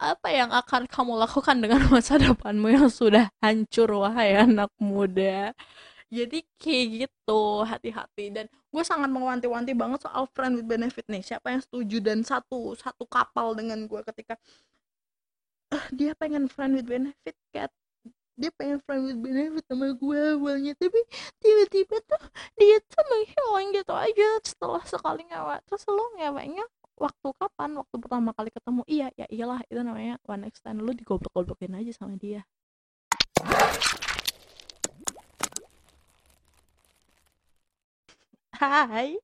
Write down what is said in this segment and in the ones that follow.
apa yang akan kamu lakukan dengan masa depanmu yang sudah hancur wahai anak muda? Jadi kayak gitu hati-hati. Dan gue sangat mewanti-wanti banget soal friend with benefit nih. Siapa yang setuju dan satu satu kapal dengan gue ketika uh, dia pengen friend with benefit cat dia pengen friend with benefit sama gue awalnya. Tapi tiba-tiba tuh dia tuh menghilang gitu aja setelah sekali ngewek. Terus lo ngeweknya waktu kapan? Waktu pertama kali ketemu? Iya ya iyalah itu namanya one next time. Lu digoblok-goblokin aja sama dia. Hai,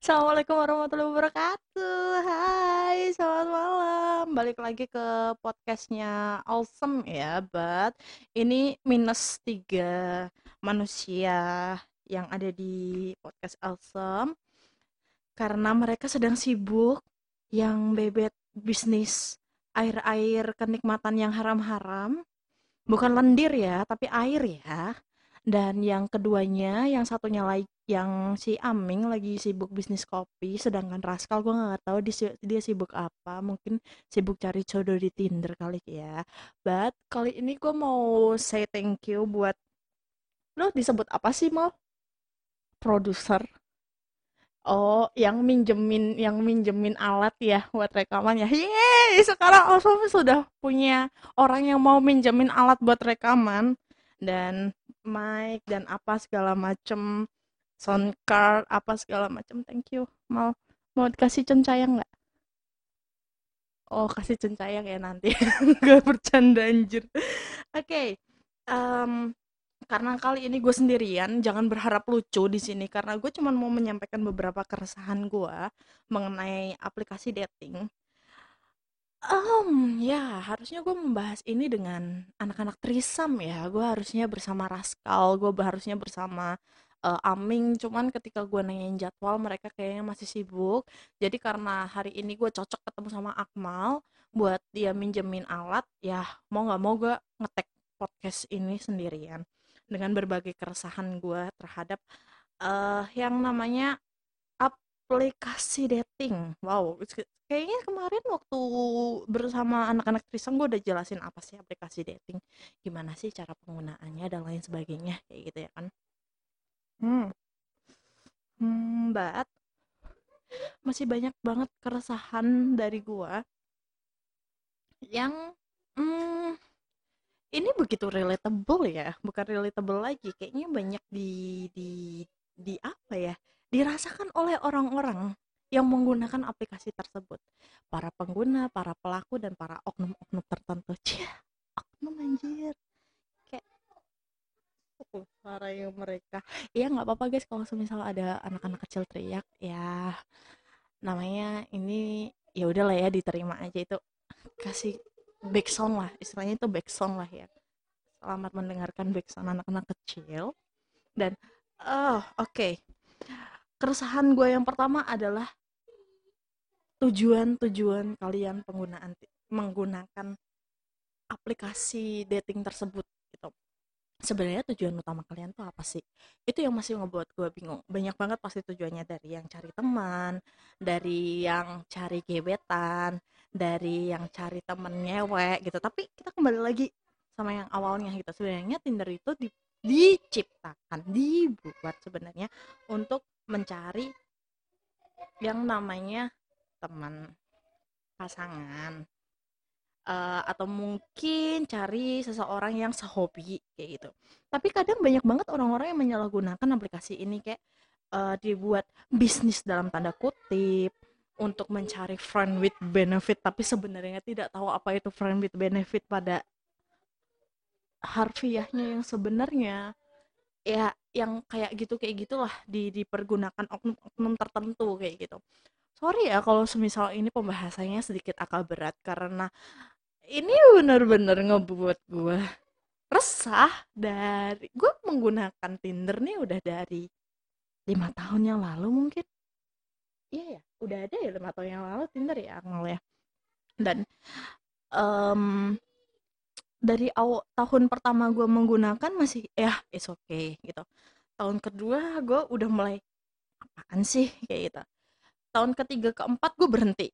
Assalamualaikum warahmatullahi wabarakatuh. Hai, selamat malam. Balik lagi ke podcastnya Awesome ya But ini minus tiga manusia yang ada di podcast Awesome. Karena mereka sedang sibuk yang bebet bisnis air-air kenikmatan yang haram-haram. Bukan lendir ya, tapi air ya. Dan yang keduanya yang satunya lagi yang si Aming lagi sibuk bisnis kopi sedangkan Raskal gue nggak tahu dia, sibuk apa. Mungkin sibuk cari jodoh di Tinder kali ya. But kali ini gue mau say thank you buat lo disebut apa sih mau produser Oh, yang minjemin yang minjemin alat ya buat rekaman ya. Yeay, sekarang Awesome sudah punya orang yang mau minjemin alat buat rekaman. Dan mic dan apa segala macem sound card apa segala macem. Thank you mau mau dikasih cencayang nggak? Oh kasih cencayang ya nanti. Gak bercanda anjir. Oke okay. um, karena kali ini gue sendirian jangan berharap lucu di sini karena gue cuma mau menyampaikan beberapa keresahan gue mengenai aplikasi dating Um, ya harusnya gue membahas ini dengan anak-anak trisam ya. Gue harusnya bersama Raskal, gue harusnya bersama uh, Aming. Cuman ketika gue nanyain jadwal, mereka kayaknya masih sibuk. Jadi karena hari ini gue cocok ketemu sama Akmal buat dia minjemin alat, ya mau nggak mau gue ngetek podcast ini sendirian dengan berbagai keresahan gue terhadap uh, yang namanya aplikasi dating. Wow, kayaknya kemarin waktu bersama anak-anak Trisam gue udah jelasin apa sih aplikasi dating, gimana sih cara penggunaannya dan lain sebagainya kayak gitu ya kan. Hmm. Hmm, but masih banyak banget keresahan dari gue yang hmm, ini begitu relatable ya, bukan relatable lagi. Kayaknya banyak di di di apa ya? dirasakan oleh orang-orang yang menggunakan aplikasi tersebut. Para pengguna, para pelaku, dan para oknum-oknum tertentu. Cia, oknum anjir. Kayak oh, yang mereka. Iya nggak apa-apa guys kalau semisal ada anak-anak kecil teriak ya namanya ini ya udahlah ya diterima aja itu kasih backsound lah istilahnya itu backsound lah ya. Selamat mendengarkan backsound anak-anak kecil. Dan oh oke. Okay keresahan gue yang pertama adalah tujuan-tujuan kalian penggunaan menggunakan aplikasi dating tersebut gitu. Sebenarnya tujuan utama kalian tuh apa sih? Itu yang masih ngebuat gue bingung. Banyak banget pasti tujuannya. Dari yang cari teman dari yang cari gebetan dari yang cari temen ngewek gitu tapi kita kembali lagi sama yang awalnya gitu sebenarnya Tinder itu di, diciptakan dibuat sebenarnya untuk mencari yang namanya teman pasangan uh, atau mungkin cari seseorang yang sehobi kayak gitu. Tapi kadang banyak banget orang-orang yang menyalahgunakan aplikasi ini kayak uh, dibuat bisnis dalam tanda kutip untuk mencari friend with benefit tapi sebenarnya tidak tahu apa itu friend with benefit pada harfiahnya yang sebenarnya. Ya yang kayak gitu kayak gitulah di dipergunakan oknum-oknum tertentu kayak gitu. Sorry ya kalau semisal ini pembahasannya sedikit agak berat karena ini bener-bener ngebuat gue resah dari gue menggunakan Tinder nih udah dari lima tahun yang lalu mungkin. Iya ya udah ada ya lima tahun yang lalu Tinder ya Akmal ya. Dan um, dari awal tahun pertama gue menggunakan masih ya it's okay gitu. Tahun kedua gue udah mulai apaan sih kayak gitu. Tahun ketiga keempat gue berhenti.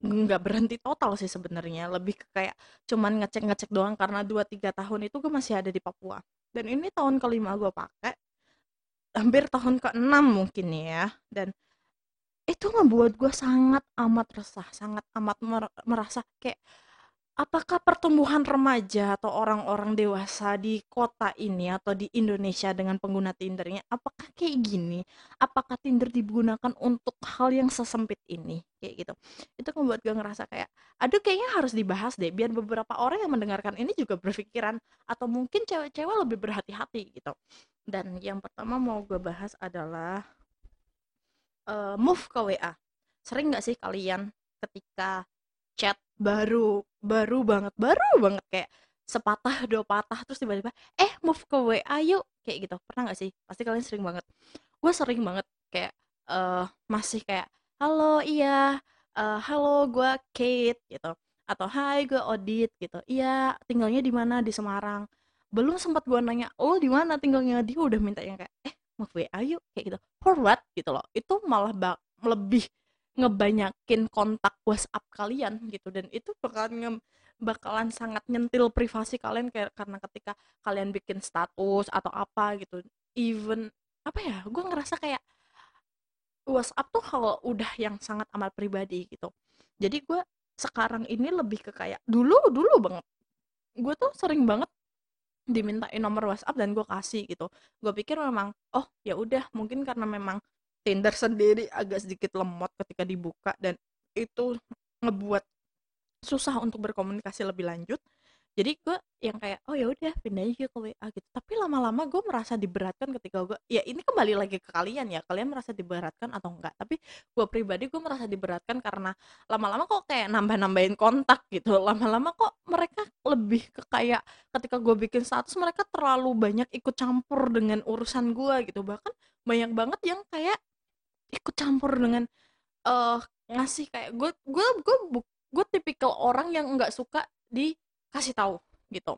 Nggak berhenti total sih sebenarnya lebih ke kayak cuman ngecek-ngecek doang karena 2-3 tahun itu gue masih ada di Papua. Dan ini tahun kelima gue pakai hampir tahun ke-6 mungkin ya dan itu ngebuat gue sangat amat resah sangat amat merasa kayak apakah pertumbuhan remaja atau orang-orang dewasa di kota ini atau di Indonesia dengan pengguna Tindernya apakah kayak gini? Apakah Tinder digunakan untuk hal yang sesempit ini? Kayak gitu. Itu membuat gue ngerasa kayak, aduh kayaknya harus dibahas deh biar beberapa orang yang mendengarkan ini juga berpikiran atau mungkin cewek-cewek lebih berhati-hati gitu. Dan yang pertama mau gue bahas adalah uh, move ke WA. Sering nggak sih kalian ketika chat baru baru banget baru banget kayak sepatah dua patah terus tiba-tiba eh move ke WA yuk kayak gitu. Pernah nggak sih? Pasti kalian sering banget. Gue sering banget kayak uh, masih kayak halo iya uh, halo gue Kate gitu. Atau hai gue Odit gitu. Iya tinggalnya di mana? Di Semarang. Belum sempat gue nanya lo di mana tinggalnya? Dia udah minta yang kayak eh move WA yuk kayak gitu. For what? Gitu loh. Itu malah lebih ngebanyakin kontak WhatsApp kalian gitu. Dan itu bakalan nge bakalan sangat nyentil privasi kalian kayak karena ketika kalian bikin status atau apa gitu. Even apa ya gue ngerasa kayak WhatsApp tuh kalau udah yang sangat amat pribadi gitu. Jadi gue sekarang ini lebih ke kayak dulu dulu banget gue tuh sering banget dimintain nomor WhatsApp dan gue kasih gitu. Gue pikir memang oh ya udah mungkin karena memang Tinder sendiri agak sedikit lemot ketika dibuka dan itu ngebuat susah untuk berkomunikasi lebih lanjut jadi gue yang kayak oh ya udah pindah aja ke WA gitu. Tapi lama-lama gue merasa diberatkan ketika gue ya ini kembali lagi ke kalian ya kalian merasa diberatkan atau enggak? Tapi gue pribadi gue merasa diberatkan karena lama-lama kok kayak nambah-nambahin kontak gitu lama-lama kok mereka lebih ke kayak ketika gue bikin status mereka terlalu banyak ikut campur dengan urusan gue gitu. Bahkan banyak banget yang kayak ikut campur dengan uh, ngasih kayak gue gue gue gue tipikal orang yang nggak suka dikasih tahu gitu.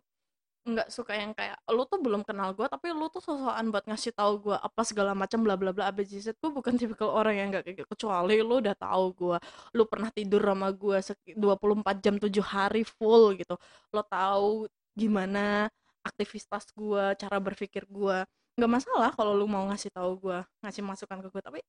Nggak suka yang kayak lu tuh belum kenal gue tapi lu tuh sosokan buat ngasih tahu gue apa segala macam bla bla bla abjz gue bukan tipikal orang yang nggak kayak gitu. kecuali lu udah tahu gue lu pernah tidur sama gue 24 jam 7 hari full gitu. Lo tahu gimana aktivitas gue cara berpikir gue nggak masalah kalau lu mau ngasih tahu gue ngasih masukan ke gue tapi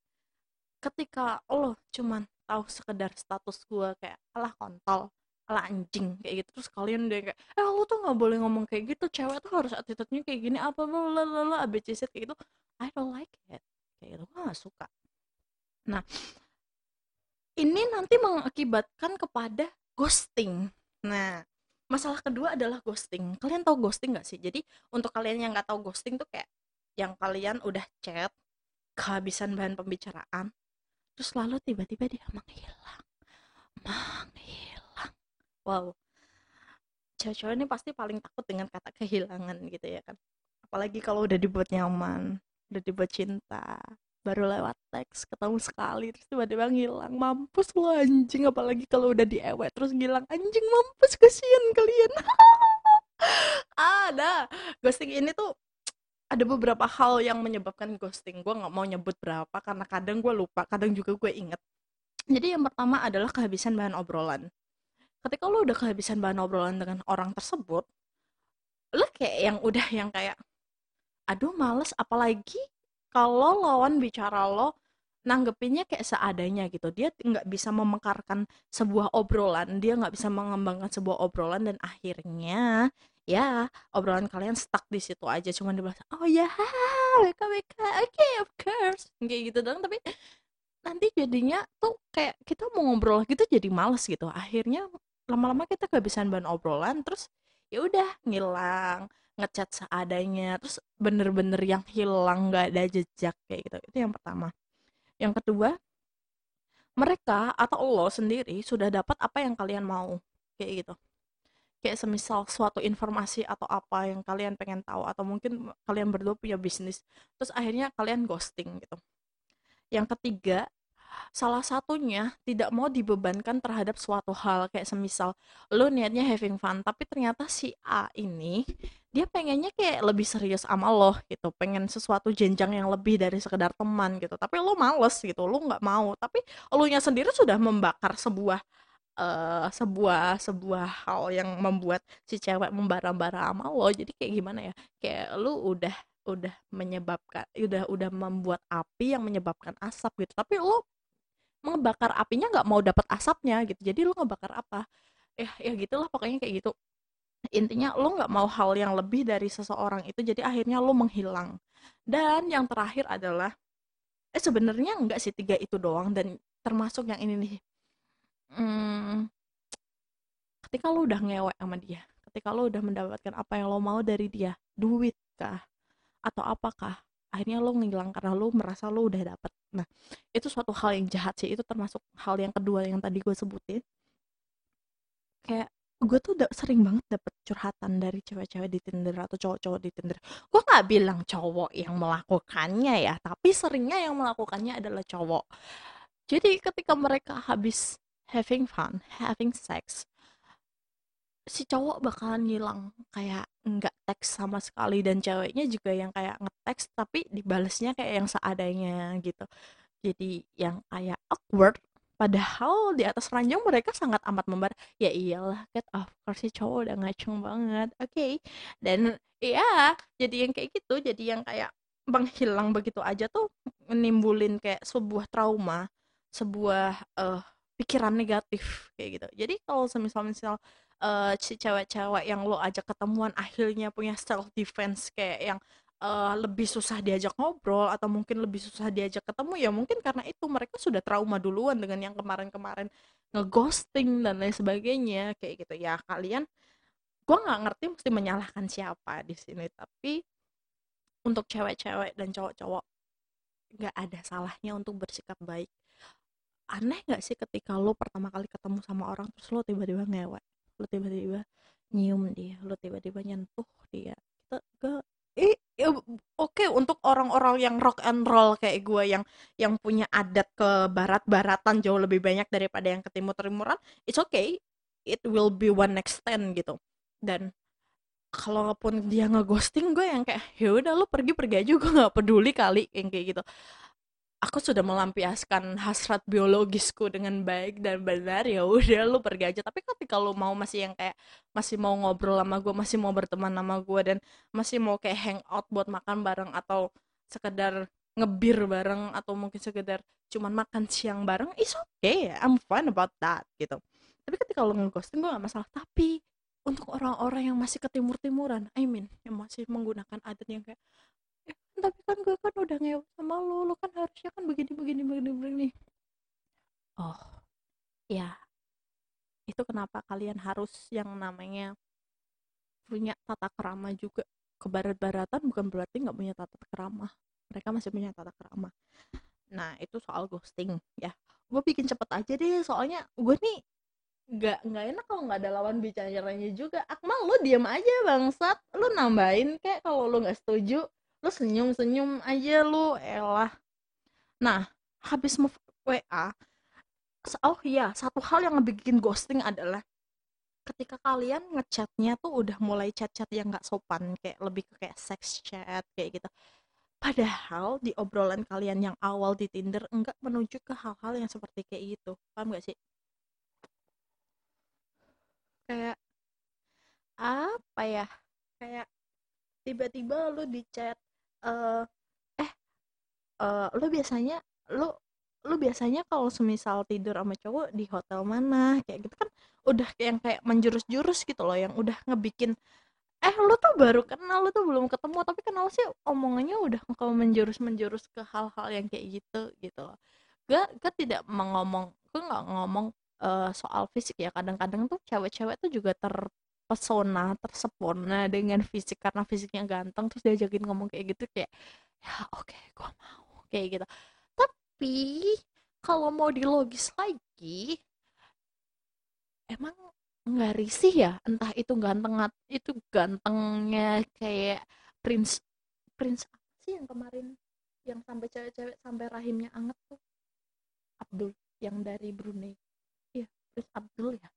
ketika lo cuman tahu sekedar status gue kayak alah kontol anjing kayak gitu. Terus kalian udah kayak eh lo tuh nggak boleh ngomong kayak gitu cewek tuh harus attitude-nya kayak gini apa lalalala abcc kayak gitu. I don't like it. Kayak gitu gue gak suka. Nah ini nanti mengakibatkan kepada ghosting. Nah masalah kedua adalah ghosting. Kalian tahu ghosting gak sih? Jadi untuk kalian yang nggak tahu ghosting tuh kayak yang kalian udah chat kehabisan bahan pembicaraan terus lalu tiba-tiba dia menghilang menghilang wow. Cewek-cewek ini pasti paling takut dengan kata kehilangan gitu ya kan. Apalagi kalau udah dibuat nyaman udah dibuat cinta baru lewat teks ketemu sekali terus tiba-tiba ngilang. Mampus lo anjing. Apalagi kalau udah diewet terus ngilang. Anjing mampus. Kasihan kalian. Ada. Ghosting ini tuh ada beberapa hal yang menyebabkan ghosting. Gue nggak mau nyebut berapa karena kadang gue lupa kadang juga gue inget jadi yang pertama adalah kehabisan bahan obrolan ketika lo udah kehabisan bahan obrolan dengan orang tersebut lo kayak yang udah yang kayak aduh males. Apalagi kalau lawan bicara lo nanggepinnya kayak seadanya gitu. Dia nggak bisa memekarkan sebuah obrolan dia nggak bisa mengembangkan sebuah obrolan dan akhirnya ya obrolan kalian stuck di situ aja. Cuma dibahas oh ya WK WK oke okay, of course. Kayak gitu dong tapi nanti jadinya tuh kayak kita mau ngobrol gitu jadi males gitu. Akhirnya lama-lama kita kehabisan bahan obrolan terus ya udah ngilang ngechat seadanya terus bener-bener yang hilang nggak ada jejak kayak gitu itu yang pertama yang kedua, mereka atau lo sendiri sudah dapat apa yang kalian mau. Kayak gitu. Kayak semisal suatu informasi atau apa yang kalian pengen tahu atau mungkin kalian berdua punya bisnis terus akhirnya kalian ghosting gitu. Yang ketiga, salah satunya tidak mau dibebankan terhadap suatu hal. Kayak semisal lo niatnya having fun tapi ternyata si A ini dia pengennya kayak lebih serius sama lo gitu. Pengen sesuatu jenjang yang lebih dari sekedar teman gitu. Tapi lo males gitu. Lo nggak mau. Tapi lo nya sendiri sudah membakar sebuah uh, sebuah sebuah hal yang membuat si cewek membara-bara sama lo. Jadi kayak gimana ya? Kayak lu udah udah menyebabkan udah udah membuat api yang menyebabkan asap gitu. Tapi lo ngebakar apinya nggak mau dapat asapnya gitu. Jadi lo ngebakar apa? Ya ya gitulah pokoknya kayak gitu. Intinya lo nggak mau hal yang lebih dari seseorang itu jadi akhirnya lo menghilang. Dan yang terakhir adalah eh sebenarnya enggak sih tiga itu doang dan termasuk yang ini nih. Hmm, ketika lo udah ngewek sama dia ketika lo udah mendapatkan apa yang lo mau dari dia duit kah atau apakah akhirnya lo ngilang karena lo merasa lo udah dapet nah itu suatu hal yang jahat sih itu termasuk hal yang kedua yang tadi gue sebutin kayak gue tuh udah sering banget dapet curhatan dari cewek-cewek di Tinder atau cowok-cowok di Tinder. Gue nggak bilang cowok yang melakukannya ya, tapi seringnya yang melakukannya adalah cowok. Jadi ketika mereka habis having fun, having sex, si cowok bakalan ngilang kayak nggak teks sama sekali dan ceweknya juga yang kayak ngeteks tapi dibalesnya kayak yang seadanya gitu. Jadi yang kayak awkward Padahal di atas ranjang mereka sangat amat membara. Ya iyalah, get of course si cowok udah ngacung banget. Oke. Okay. Dan iya, jadi yang kayak gitu, jadi yang kayak menghilang begitu aja tuh menimbulin kayak sebuah trauma, sebuah uh, pikiran negatif kayak gitu. Jadi kalau semisal misal uh, si cewek-cewek yang lo ajak ketemuan akhirnya punya self defense kayak yang uh, lebih susah diajak ngobrol atau mungkin lebih susah diajak ketemu ya mungkin karena itu mereka sudah trauma duluan dengan yang kemarin-kemarin ngeghosting dan lain sebagainya kayak gitu. Ya kalian gue nggak ngerti mesti menyalahkan siapa di sini tapi untuk cewek-cewek dan cowok-cowok nggak ada salahnya untuk bersikap baik. Aneh nggak sih ketika lo pertama kali ketemu sama orang terus lo tiba-tiba ngewek lo tiba-tiba nyium dia lo tiba-tiba nyentuh dia. Kita gak eh ya, oke okay, untuk orang-orang yang rock and roll kayak gue yang yang punya adat ke barat-baratan jauh lebih banyak daripada yang ke timur-timuran it's okay. It will be one next ten gitu. Dan kalaupun dia ngeghosting gue yang kayak ya udah lu pergi pergi aja gue nggak peduli kali yang kayak gitu aku sudah melampiaskan hasrat biologisku dengan baik dan benar ya udah lu pergi aja. Tapi ketika lu mau masih yang kayak masih mau ngobrol sama gue masih mau berteman sama gue dan masih mau kayak hangout buat makan bareng atau sekedar ngebir bareng atau mungkin sekedar cuman makan siang bareng is okay I'm fine about that gitu. Tapi ketika lu ngeghosting gue gak masalah. Tapi untuk orang-orang yang masih ke timur-timuran I mean yang masih menggunakan adat yang kayak tapi kan gue kan udah ngewe sama lo lo kan harusnya kan begini begini begini begini. Oh ya. Itu kenapa kalian harus yang namanya punya tata kerama juga? Ke barat-baratan bukan berarti nggak punya tata kerama. Mereka masih punya tata kerama. Nah itu soal ghosting ya. Gue bikin cepet aja deh soalnya gue nih nggak nggak enak kalau nggak ada lawan bicaranya juga. Akmal lu diam aja bangsat. Lu nambahin kayak kalau lu nggak setuju lu senyum-senyum aja lu elah. Nah habis move WA oh iya satu hal yang ngebikin ghosting adalah ketika kalian ngechatnya tuh udah mulai chat-chat yang nggak sopan kayak lebih ke kayak sex chat kayak gitu. Padahal di obrolan kalian yang awal di Tinder enggak menuju ke hal-hal yang seperti kayak gitu. Paham gak sih? Kayak apa ya? Kayak tiba-tiba lu di chat uh, eh uh, lu biasanya lu lu biasanya kalau semisal tidur sama cowok di hotel mana? Kayak gitu kan udah yang kayak menjurus-jurus gitu loh yang udah ngebikin eh lu tuh baru kenal lu tuh belum ketemu. Tapi kenal sih omongannya udah kalau menjurus-menjurus ke hal-hal yang kayak gitu gitu loh. Gak gak tidak mengomong gue nggak ngomong uh, soal fisik ya. Kadang-kadang tuh cewek-cewek tuh juga ter pesona tersepona dengan fisik karena fisiknya ganteng terus diajakin ngomong kayak gitu kayak ya oke okay, gue mau kayak gitu. Tapi kalau mau dilogis lagi emang nggak risih ya? Entah itu ganteng itu gantengnya kayak prince prince apa sih yang kemarin yang sampai cewek-cewek sampai rahimnya anget tuh? Abdul yang dari Brunei. Iya Prince Abdul ya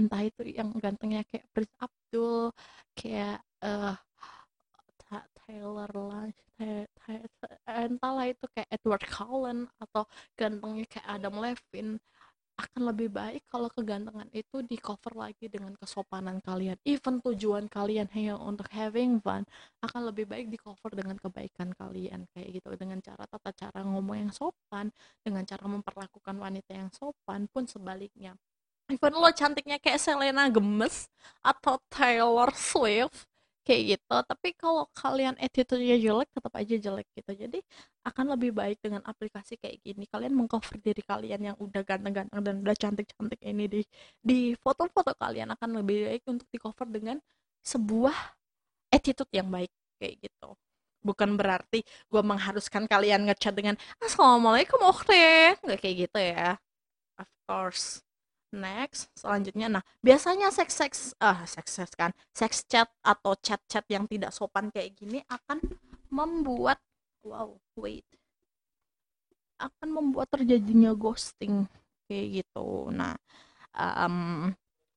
entah itu yang gantengnya kayak Prince Abdul kayak uh, Taylor lah entahlah itu kayak Edward Cullen atau gantengnya kayak Adam Levine akan lebih baik kalau kegantengan itu di cover lagi dengan kesopanan kalian. Even tujuan kalian hanya untuk having fun akan lebih baik di cover dengan kebaikan kalian kayak gitu. Dengan cara tata cara ngomong yang sopan dengan cara memperlakukan wanita yang sopan pun sebaliknya even lo cantiknya kayak Selena Gomez atau Taylor Swift kayak gitu. Tapi kalau kalian attitude-nya jelek tetap aja jelek gitu. Jadi akan lebih baik dengan aplikasi kayak gini. Kalian mengcover diri kalian yang udah ganteng-ganteng dan udah cantik-cantik ini di di foto-foto kalian. Akan lebih baik untuk di cover dengan sebuah attitude yang baik kayak gitu. Bukan berarti gue mengharuskan kalian ngechat dengan assalamualaikum oke nggak kayak gitu ya. Of course next selanjutnya. Nah biasanya seks seks ah seks seks kan seks chat atau chat chat yang tidak sopan kayak gini akan membuat wow wait akan membuat terjadinya ghosting kayak gitu. Nah um,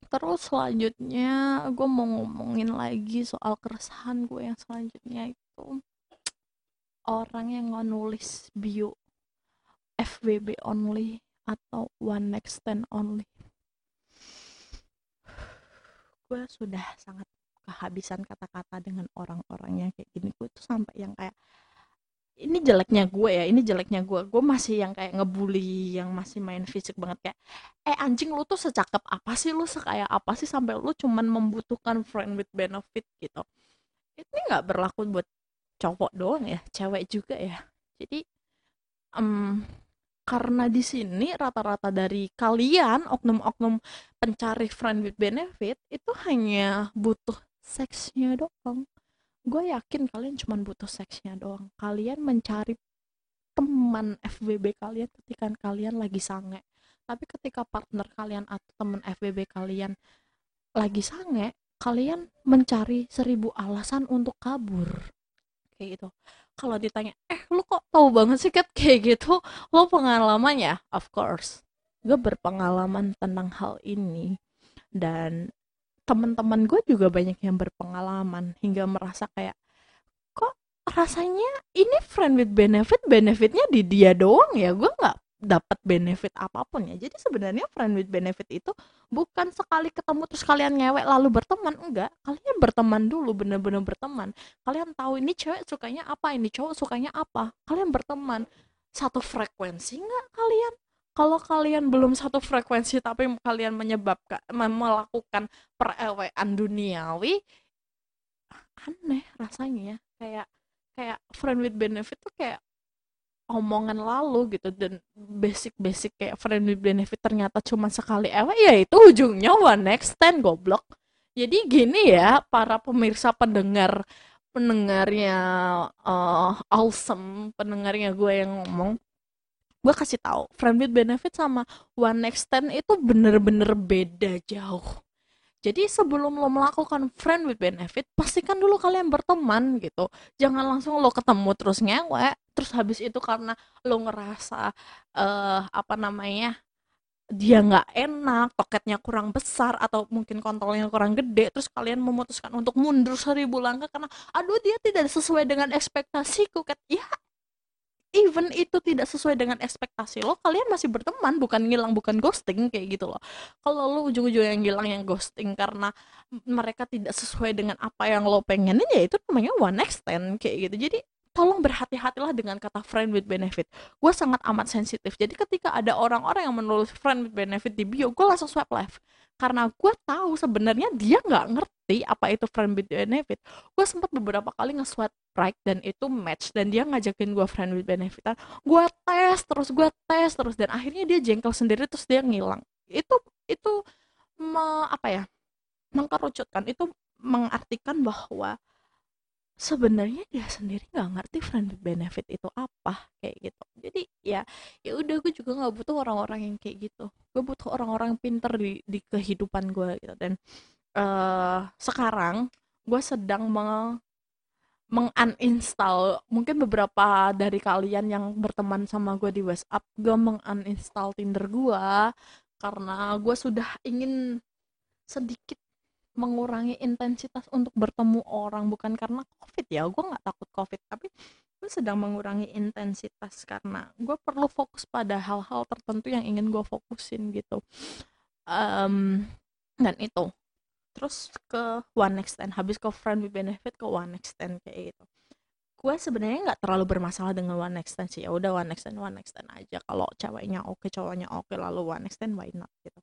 terus selanjutnya gue mau ngomongin lagi soal keresahan gue yang selanjutnya itu. Orang yang nulis bio FWB only atau one next stand only gue sudah sangat kehabisan kata-kata dengan orang-orang yang kayak gini. Gue tuh sampai yang kayak ini jeleknya gue ya ini jeleknya gue gue masih yang kayak ngebully yang masih main fisik banget kayak eh anjing lu tuh secakep apa sih? Lu sekaya apa sih sampai lu cuman membutuhkan friend with benefit gitu. Ini nggak berlaku buat cowok doang ya cewek juga ya. Jadi um, karena di sini rata-rata dari kalian oknum-oknum pencari friend with benefit itu hanya butuh seksnya doang. Gue yakin kalian cuma butuh seksnya doang. Kalian mencari teman FBB kalian ketika kalian lagi sange. Tapi ketika partner kalian atau teman FBB kalian lagi sange kalian mencari seribu alasan untuk kabur. Kayak gitu kalau ditanya eh lu kok tahu banget sih kat? Kayak gitu lo pengalamannya of course. Gue berpengalaman tentang hal ini. Dan teman-teman gue juga banyak yang berpengalaman hingga merasa kayak kok rasanya ini friend with benefit benefitnya di dia doang ya? Gue nggak dapat benefit apa pun ya. Jadi sebenarnya friend with benefit itu bukan sekali ketemu terus kalian ngewek lalu berteman enggak. Kalian berteman dulu bener-bener berteman. Kalian tahu ini cewek sukanya apa ini cowok sukanya apa. Kalian berteman. Satu frekuensi enggak kalian? Kalau kalian belum satu frekuensi tapi kalian menyebabkan melakukan perewean duniawi aneh rasanya ya. Kayak kayak friend with benefit tuh kayak omongan lalu gitu dan basic-basic kayak friend with benefit ternyata cuma sekali. Ewe ya itu ujungnya one next ten goblok. Jadi gini ya para pemirsa pendengar pendengarnya uh, awesome pendengarnya gue yang ngomong gue kasih tahu friend with benefit sama one next ten itu bener-bener beda jauh. Jadi sebelum lo melakukan friend with benefit, pastikan dulu kalian berteman gitu. Jangan langsung lo ketemu terus ngewe, terus habis itu karena lo ngerasa uh, apa namanya dia nggak enak, toketnya kurang besar atau mungkin kontolnya kurang gede, terus kalian memutuskan untuk mundur seribu langkah karena aduh dia tidak sesuai dengan ekspektasiku, kat. Ya even itu tidak sesuai dengan ekspektasi lo kalian masih berteman bukan ngilang bukan ghosting kayak gitu loh. Kalau lo ujung-ujung yang ngilang yang ghosting karena mereka tidak sesuai dengan apa yang lo pengenin ya itu namanya one extend kayak gitu. Jadi tolong berhati-hatilah dengan kata friend with benefit. Gue sangat amat sensitif. Jadi ketika ada orang-orang yang menulis friend with benefit di bio gue langsung swipe left. Karena gue tahu sebenarnya dia nggak ngerti apa itu friend with benefit. Gue sempat beberapa kali nge-swipe right dan itu match dan dia ngajakin gue friend with benefit gue tes terus gue tes terus dan akhirnya dia jengkel sendiri terus dia ngilang. Itu itu me, apa ya mengkerucutkan itu mengartikan bahwa sebenarnya dia sendiri nggak ngerti friend benefit itu apa kayak gitu. Jadi ya ya udah gue juga nggak butuh orang-orang yang kayak gitu. Gue butuh orang-orang pinter di di kehidupan gue gitu. Dan uh, sekarang gue sedang meng menguninstall mungkin beberapa dari kalian yang berteman sama gue di WhatsApp gue menguninstall Tinder gue karena gue sudah ingin sedikit mengurangi intensitas untuk bertemu orang bukan karena covid ya gue nggak takut covid tapi gue sedang mengurangi intensitas karena gue perlu fokus pada hal-hal tertentu yang ingin gue fokusin gitu. Um, dan itu. Terus ke one next stand habis ke friend with benefit ke one next stand kayak gitu. Gue sebenarnya nggak terlalu bermasalah dengan one next stand sih ya udah one next stand one next stand aja. Kalau ceweknya oke cowoknya oke lalu one next stand why not gitu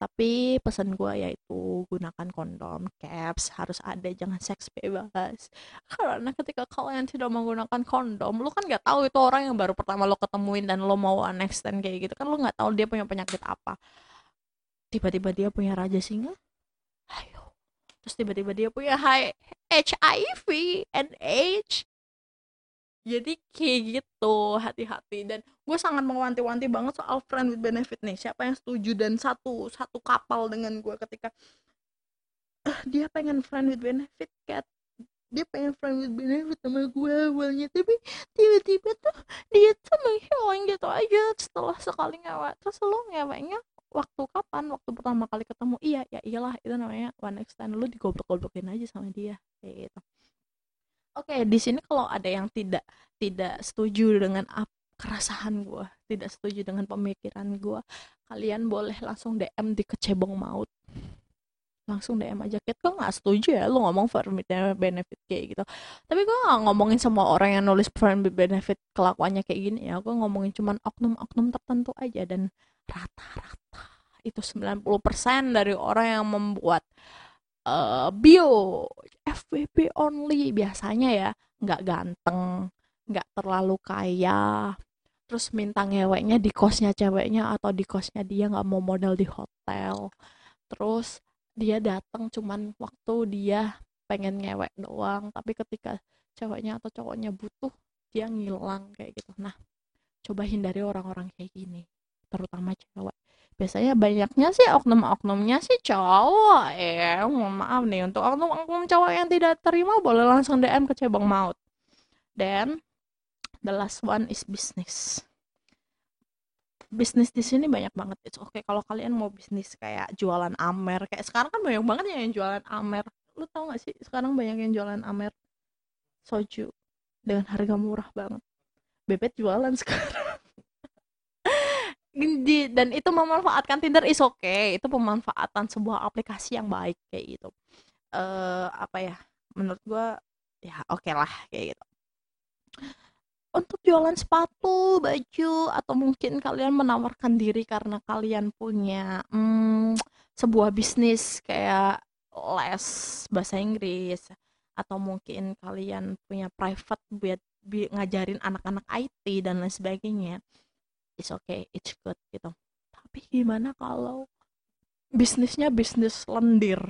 tapi pesan gue yaitu gunakan kondom caps harus ada jangan seks bebas. Karena ketika kalian tidak menggunakan kondom lo kan nggak tahu itu orang yang baru pertama lo ketemuin dan lo mau next time kayak gitu kan lo nggak tahu dia punya penyakit apa. Tiba-tiba dia punya raja singa ayo. Terus tiba-tiba dia punya HIV and AIDS jadi kayak gitu hati-hati. Dan gue sangat mewanti-wanti banget soal friend with benefit nih. Siapa yang setuju dan satu satu kapal dengan gue ketika uh, dia pengen friend with benefit cat dia pengen friend with benefit sama gue awalnya. Tapi tiba-tiba tuh dia tuh menghilang gitu aja setelah sekali ngewek terus lo ngeweknya waktu kapan? Waktu pertama kali ketemu? Iya ya iyalah itu namanya one next time lu digoblok-goblokin aja sama dia kayak gitu Oke, di sini kalau ada yang tidak tidak setuju dengan apa keresahan gue, tidak setuju dengan pemikiran gue, kalian boleh langsung DM di kecebong maut. Langsung DM aja, Kit, gue gak setuju ya lu ngomong firm benefit kayak gitu. Tapi gue gak ngomongin semua orang yang nulis firm benefit kelakuannya kayak gini ya. Gue ngomongin cuman oknum-oknum tertentu aja dan rata-rata itu 90% dari orang yang membuat uh, bio FWB only biasanya ya. Nggak ganteng nggak terlalu kaya. Terus minta ngeweknya di kosnya ceweknya atau di kosnya dia nggak mau modal di hotel. Terus dia datang cuman waktu dia pengen ngewek doang. Tapi ketika ceweknya atau cowoknya butuh dia ngilang kayak gitu. Nah coba hindari orang-orang kayak gini terutama cewek biasanya banyaknya sih oknum-oknumnya sih cowok. Ya mohon maaf nih untuk oknum-oknum cowok yang tidak terima boleh langsung DM ke cabang maut. Dan the last one is business. Bisnis di sini banyak banget. Itu oke okay, kalau kalian mau bisnis kayak jualan amer. Kayak sekarang kan banyak banget ya yang jualan amer. Lu tau gak sih sekarang banyak yang jualan amer? Soju. Dengan harga murah banget. Bebet jualan sekarang di, dan itu memanfaatkan Tinder is okay. itu pemanfaatan sebuah aplikasi yang baik kayak gitu. Uh, apa ya? Menurut gue ya oke okay lah kayak gitu. Untuk jualan sepatu baju atau mungkin kalian menawarkan diri karena kalian punya hmm, sebuah bisnis kayak les bahasa Inggris atau mungkin kalian punya private buat ngajarin anak-anak IT dan lain sebagainya it's okay it's good gitu. Tapi gimana kalau bisnisnya bisnis lendir?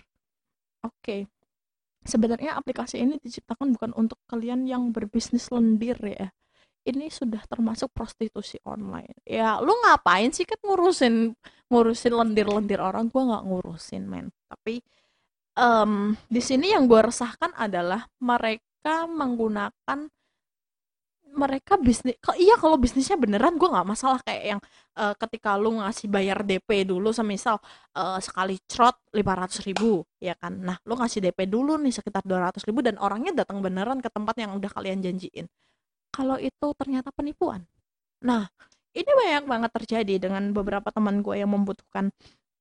Oke okay. sebenarnya aplikasi ini diciptakan bukan untuk kalian yang berbisnis lendir ya. Ini sudah termasuk prostitusi online. Ya lu ngapain sih kan ngurusin ngurusin lendir-lendir orang? Gua nggak ngurusin men. Tapi um, di sini yang gue resahkan adalah mereka menggunakan mereka bisnis iya kalau bisnisnya beneran gue nggak masalah kayak yang uh, ketika lu ngasih bayar DP dulu semisal uh, sekali lima ratus ribu ya kan? Nah lu ngasih DP dulu nih sekitar dua ratus ribu dan orangnya datang beneran ke tempat yang udah kalian janjiin. Kalau itu ternyata penipuan. Nah ini banyak banget terjadi dengan beberapa teman gue yang membutuhkan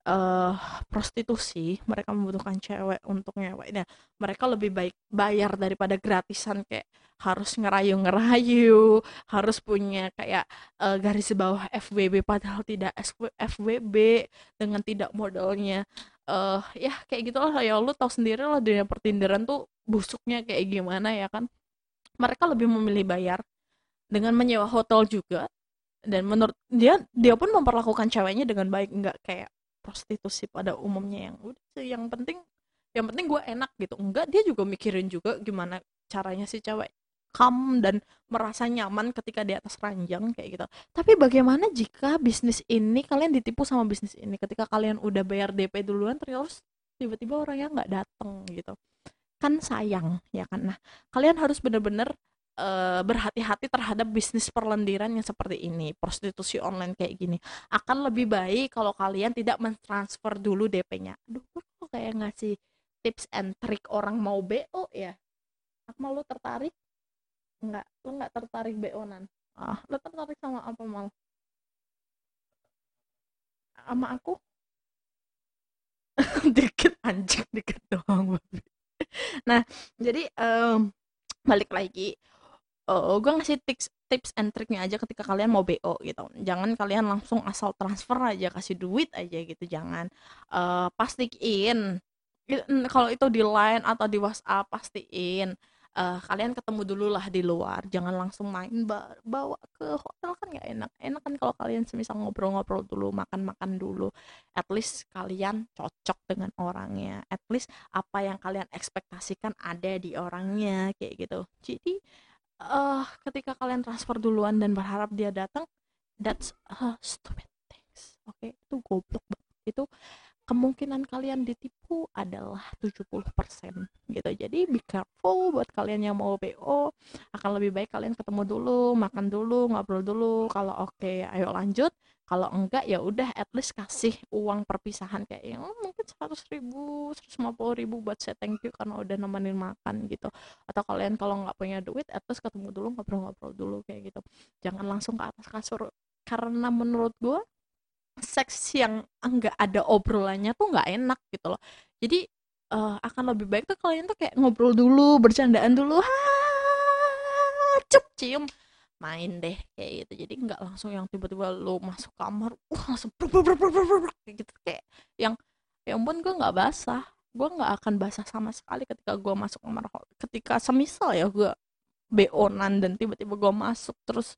uh, prostitusi mereka membutuhkan cewek untuk ngewek. Nah mereka lebih baik bayar daripada gratisan kayak harus ngerayu-ngerayu harus punya kayak uh, garis bawah FWB padahal tidak FWB dengan tidak modalnya. Uh, ya kayak gitu lah ya lu tau sendiri lah dunia pertindaran tuh busuknya kayak gimana ya kan? Mereka lebih memilih bayar dengan menyewa hotel juga. Dan menurut dia dia pun memperlakukan ceweknya dengan baik. Nggak kayak prostitusi pada umumnya yang udah sih yang penting yang penting gue enak gitu enggak dia juga mikirin juga gimana caranya si cewek kam dan merasa nyaman ketika di atas ranjang kayak gitu. Tapi bagaimana jika bisnis ini kalian ditipu sama bisnis ini ketika kalian udah bayar DP duluan terus tiba-tiba orangnya nggak dateng gitu. Kan sayang ya kan. Nah, kalian harus bener-bener uh, berhati-hati terhadap bisnis perlendiran yang seperti ini, prostitusi online kayak gini. Akan lebih baik kalau kalian tidak mentransfer dulu DP-nya. Aduh, kok kayak ngasih tips and trick orang mau BO ya? Apa lu tertarik? Enggak, lu nggak tertarik beonan. Ah, lu tertarik sama apa mal? Sama aku? dikit anjing dikit doang. Nah, jadi um, balik lagi. Uh, gue ngasih tips tips and triknya aja ketika kalian mau BO gitu. Jangan kalian langsung asal transfer aja kasih duit aja gitu. Jangan uh, pastiin kalau itu di line atau di WhatsApp pastiin uh, kalian ketemu dulu lah di luar. Jangan langsung main bawa ke hotel kan nggak enak. Enak kan kalau kalian semisal ngobrol-ngobrol dulu makan-makan dulu. At least kalian cocok dengan orangnya. At least apa yang kalian ekspektasikan ada di orangnya kayak gitu. Jadi uh, ketika kalian transfer duluan dan berharap dia datang that's a stupid things oke okay? itu goblok banget itu kemungkinan kalian ditipu adalah 70% gitu. Jadi be careful buat kalian yang mau BO, akan lebih baik kalian ketemu dulu, makan dulu, ngobrol dulu. Kalau oke, okay, ayo lanjut. Kalau enggak ya udah at least kasih uang perpisahan kayak oh, mungkin 100 ribu, 150 ribu buat saya thank you karena udah nemenin makan gitu. Atau kalian kalau nggak punya duit, at least ketemu dulu ngobrol-ngobrol dulu kayak gitu. Jangan langsung ke atas kasur karena menurut gue seks yang enggak ada obrolannya tuh nggak enak gitu loh jadi uh, akan lebih baik tuh kalian tuh kayak ngobrol dulu bercandaan dulu ha cup cium main deh kayak gitu. Jadi nggak langsung yang tiba-tiba lo masuk kamar wah langsung brr, brr, brr, brr, brr, kayak gitu. Kayak yang yang pun gue nggak basah. Gue nggak akan basah sama sekali ketika gue masuk kamar ketika semisal ya gue beonan dan tiba-tiba gue masuk terus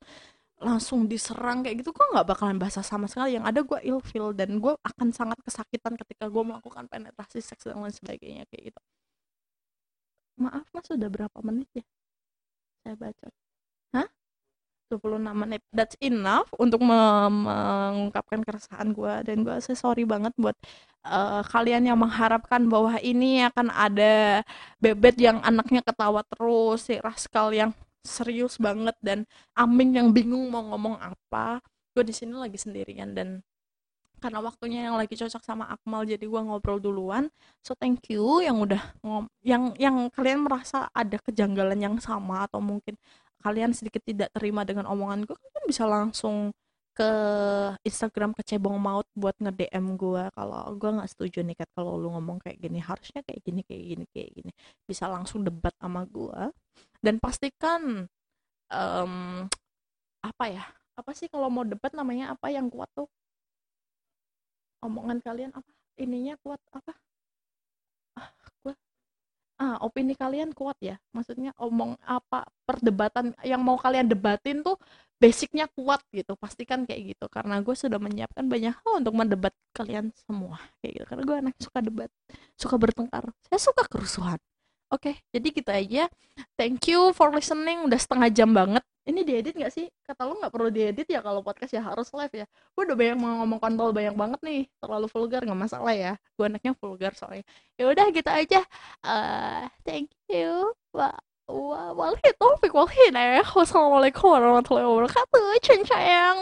langsung diserang kayak gitu gue nggak bakalan basah sama sekali. Yang ada gue ilfil dan gue akan sangat kesakitan ketika gue melakukan penetrasi seks dan lain sebagainya kayak gitu. Maaf mas sudah berapa menit ya? Saya baca. Hah 26 menit. That's enough untuk mengungkapkan keresahan gue dan gue sorry banget buat uh, kalian yang mengharapkan bahwa ini akan ada bebet yang anaknya ketawa terus si Raskal yang serius banget dan Aming yang bingung mau ngomong apa. Gue di sini lagi sendirian dan karena waktunya yang lagi cocok sama Akmal jadi gue ngobrol duluan. So thank you yang udah ngom yang yang kalian merasa ada kejanggalan yang sama atau mungkin kalian sedikit tidak terima dengan omongan gue kan bisa langsung ke Instagram kecebong maut buat nge DM gue kalau gue nggak setuju nih kat kalau lu ngomong kayak gini. Harusnya kayak gini kayak gini kayak gini. Bisa langsung debat sama gue dan pastikan um, apa ya apa sih kalau mau debat namanya apa yang kuat tuh? Omongan kalian apa? Ininya kuat apa ah opini kalian kuat ya? Maksudnya omong apa perdebatan yang mau kalian debatin tuh basicnya kuat gitu. Pastikan kayak gitu. Karena gue sudah menyiapkan banyak hal untuk mendebat kalian semua kayak gitu. Karena gue anak suka debat suka bertengkar. Saya suka kerusuhan Oke, okay, jadi gitu aja. Thank you for listening. Udah setengah jam banget. Ini diedit gak sih? Kata lu gak perlu diedit ya kalau podcast ya harus live ya. Gue udah banyak mau ngomong kontol banyak banget nih. Terlalu vulgar gak masalah ya. Gue anaknya vulgar soalnya. Ya udah gitu aja. Uh, thank you. Wah. Wah, wal hit topik wal hit eh. Wassalamualaikum warahmatullahi wabarakatuh. Cincang.